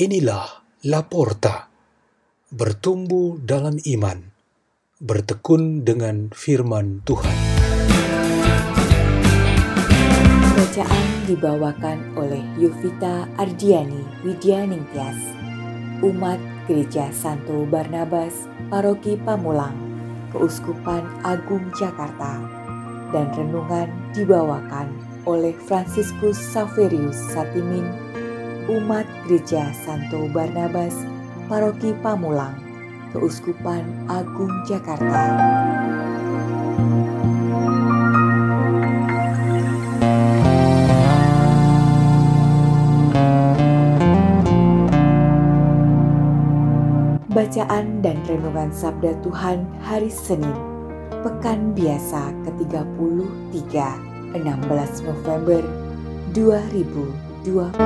Inilah Laporta, bertumbuh dalam iman, bertekun dengan firman Tuhan. Bacaan dibawakan oleh Yovita Ardiani Widyaningtyas, Umat Gereja Santo Barnabas, Paroki Pamulang, Keuskupan Agung Jakarta, dan renungan dibawakan oleh Fransiskus Saverius Satimin, Umat Gereja Santo Barnabas, Paroki Pamulang, Keuskupan Agung Jakarta. Bacaan dan Renungan Sabda Tuhan Hari Senin, Pekan Biasa ke-33, 16 November 2020.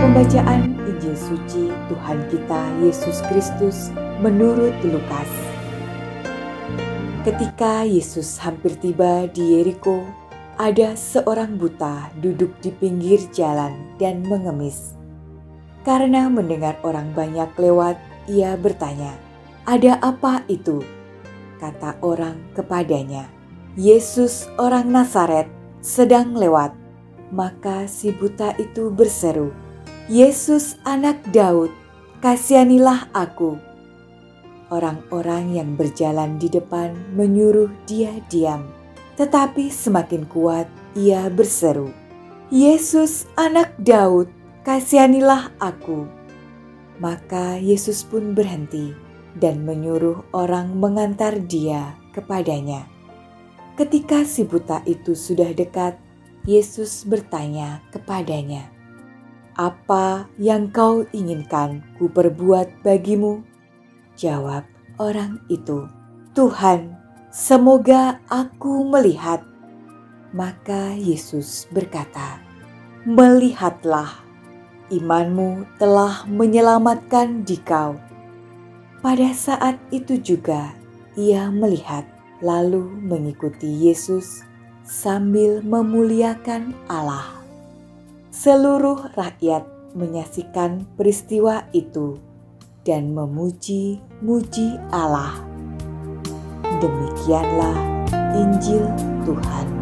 Pembacaan Injil Suci Tuhan kita Yesus Kristus menurut Lukas. Ketika Yesus hampir tiba di Yeriko, ada seorang buta duduk di pinggir jalan dan mengemis. Karena mendengar orang banyak lewat, ia bertanya, "Ada apa itu?" Kata orang kepadanya, "Yesus orang Nazaret sedang lewat." Maka si buta itu berseru, "Yesus anak Daud, kasihanilah aku." Orang-orang yang berjalan di depan menyuruh dia diam, tetapi semakin kuat ia berseru, "Yesus, anak Daud, kasihanilah aku." Maka Yesus pun berhenti dan menyuruh orang mengantar dia kepadanya. Ketika si buta itu sudah dekat, Yesus bertanya kepadanya, "Apa yang kau inginkan ku perbuat bagimu?" Jawab orang itu, "Tuhan, semoga aku melihat." Maka Yesus berkata, "Melihatlah, imanmu telah menyelamatkan dikau." Pada saat itu juga ia melihat, lalu mengikuti Yesus sambil memuliakan Allah. Seluruh rakyat menyaksikan peristiwa itu dan memuji-muji Allah. Demikianlah Injil Tuhan.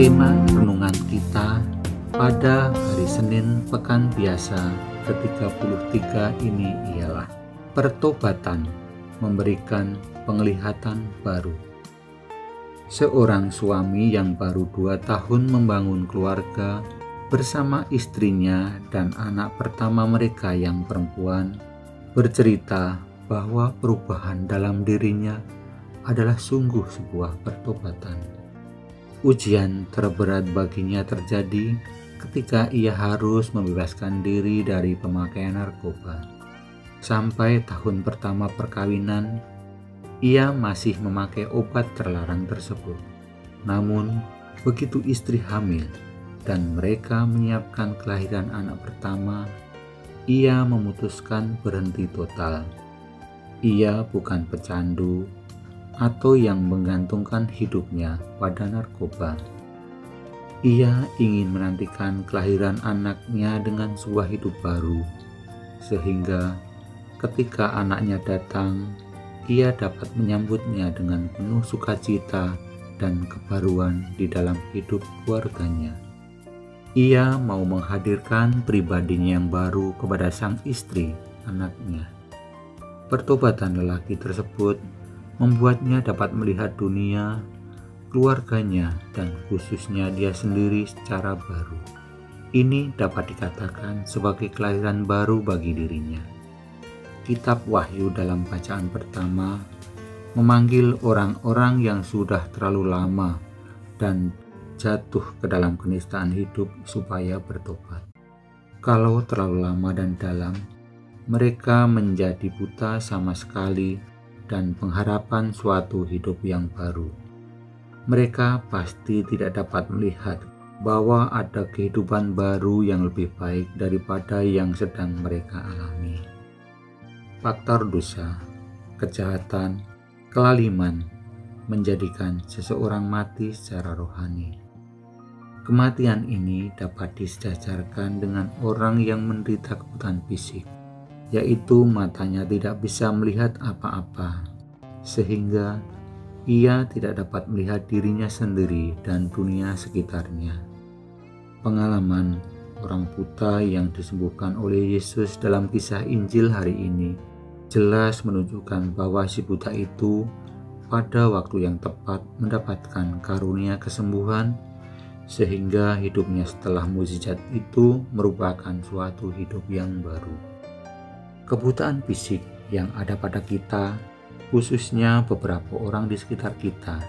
Tema renungan kita pada hari Senin Pekan Biasa ke-33 ini ialah Pertobatan memberikan penglihatan baru. Seorang suami yang baru dua tahun membangun keluarga bersama istrinya dan anak pertama mereka yang perempuan bercerita bahwa perubahan dalam dirinya adalah sungguh sebuah pertobatan. Ujian terberat baginya terjadi ketika ia harus membebaskan diri dari pemakaian narkoba. Sampai tahun pertama perkawinan, ia masih memakai obat terlarang tersebut. Namun, begitu istri hamil dan mereka menyiapkan kelahiran anak pertama, ia memutuskan berhenti total. Ia bukan pecandu atau yang menggantungkan hidupnya pada narkoba. Ia ingin menantikan kelahiran anaknya dengan sebuah hidup baru, sehingga ketika anaknya datang, ia dapat menyambutnya dengan penuh sukacita dan kebaruan di dalam hidup keluarganya. Ia mau menghadirkan pribadinya yang baru kepada sang istri, anaknya. Pertobatan lelaki tersebut membuatnya dapat melihat dunia, keluarganya, dan khususnya dia sendiri secara baru. Ini dapat dikatakan sebagai kelahiran baru bagi dirinya. Kitab Wahyu dalam bacaan pertama memanggil orang-orang yang sudah terlalu lama dan jatuh ke dalam kenistaan hidup supaya bertobat. Kalau terlalu lama dan dalam, mereka menjadi buta sama sekali dan pengharapan suatu hidup yang baru. Mereka pasti tidak dapat melihat bahwa ada kehidupan baru yang lebih baik daripada yang sedang mereka alami. Faktor dosa, kejahatan, kelaliman menjadikan seseorang mati secara rohani. Kematian ini dapat disejajarkan dengan orang yang menderita kebutaan fisik yaitu matanya tidak bisa melihat apa-apa, sehingga ia tidak dapat melihat dirinya sendiri dan dunia sekitarnya. Pengalaman orang buta yang disembuhkan oleh Yesus dalam kisah Injil hari ini jelas menunjukkan bahwa si buta itu pada waktu yang tepat mendapatkan karunia kesembuhan sehingga hidupnya setelah mukjizat itu merupakan suatu hidup yang baru. Kebutaan fisik yang ada pada kita, khususnya beberapa orang di sekitar kita,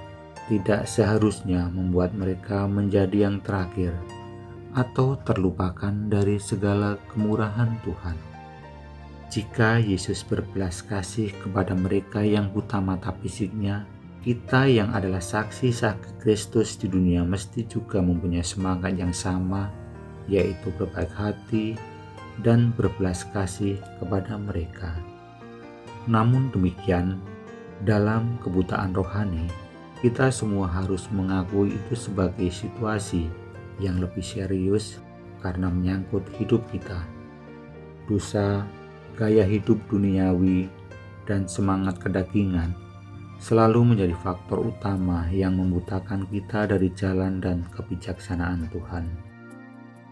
tidak seharusnya membuat mereka menjadi yang terakhir atau terlupakan dari segala kemurahan Tuhan. Jika Yesus berbelas kasih kepada mereka yang buta mata fisiknya, kita yang adalah saksi-saksi Kristus di dunia mesti juga mempunyai semangat yang sama, yaitu berbaik hati, dan berbelas kasih kepada mereka. Namun demikian, dalam kebutaan rohani, kita semua harus mengakui itu sebagai situasi yang lebih serius karena menyangkut hidup kita. Dosa, gaya hidup duniawi, dan semangat kedagingan selalu menjadi faktor utama yang membutakan kita dari jalan dan kebijaksanaan Tuhan.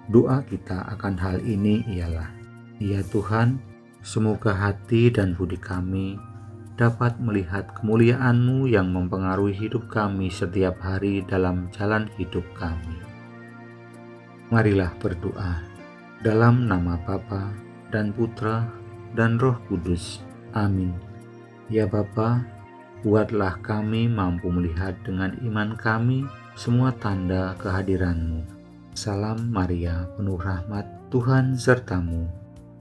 Doa kita akan hal ini ialah, Ya Tuhan, semoga hati dan budi kami dapat melihat kemuliaan-Mu yang mempengaruhi hidup kami setiap hari dalam jalan hidup kami. Marilah berdoa dalam nama Bapa dan Putra dan Roh Kudus. Amin. Ya Bapa, buatlah kami mampu melihat dengan iman kami semua tanda kehadiran-Mu Salam Maria, penuh rahmat, Tuhan sertamu.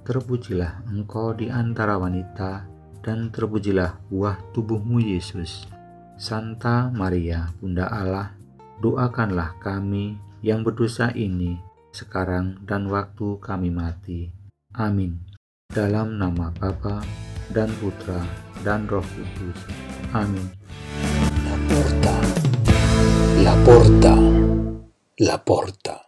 Terpujilah engkau di antara wanita, dan terpujilah buah tubuhmu Yesus. Santa Maria, Bunda Allah, doakanlah kami yang berdosa ini, sekarang dan waktu kami mati. Amin. Dalam nama Bapa dan Putra dan Roh Kudus. Amin. La porta, la porta, la porta.